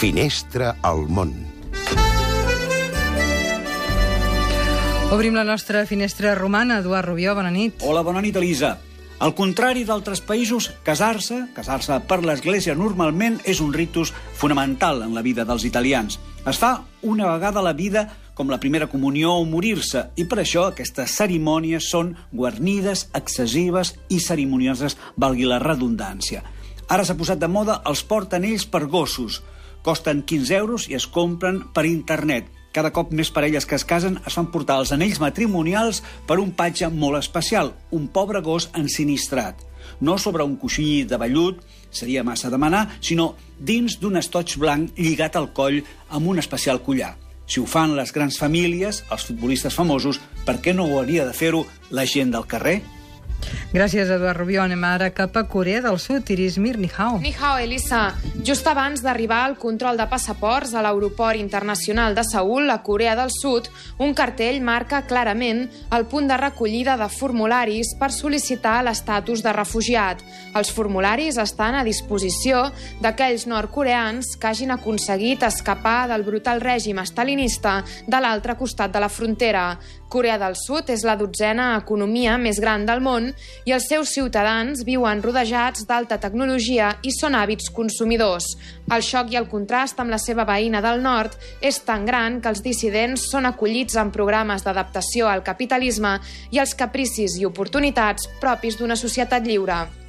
Finestra al món. Obrim la nostra finestra romana. Eduard Rubió, bona nit. Hola, bona nit, Elisa. Al contrari d'altres països, casar-se, casar-se per l'Església normalment és un ritus fonamental en la vida dels italians. Es fa una vegada a la vida com la primera comunió o morir-se, i per això aquestes cerimònies són guarnides, excessives i cerimonioses, valgui la redundància. Ara s'ha posat de moda els portanells per gossos. Costen 15 euros i es compren per internet. Cada cop més parelles que es casen es fan portar els anells matrimonials per un patge molt especial, un pobre gos ensinistrat. No sobre un coixí de vellut, seria massa demanar, sinó dins d'un estoig blanc lligat al coll amb un especial collar. Si ho fan les grans famílies, els futbolistes famosos, per què no ho hauria de fer-ho la gent del carrer? Gràcies, Eduard Rubió. Anem ara cap a Corea del Sud. Irismir, ni hao. Ni hao, Elisa. Just abans d'arribar al control de passaports a l'aeroport internacional de Seul, a Corea del Sud, un cartell marca clarament el punt de recollida de formularis per sol·licitar l'estatus de refugiat. Els formularis estan a disposició d'aquells nord-coreans que hagin aconseguit escapar del brutal règim estalinista de l'altre costat de la frontera. Corea del Sud és la dotzena economia més gran del món i els seus ciutadans viuen rodejats d'alta tecnologia i són hàbits consumidors. El xoc i el contrast amb la seva veïna del nord és tan gran que els dissidents són acollits en programes d'adaptació al capitalisme i als capricis i oportunitats propis d'una societat lliure.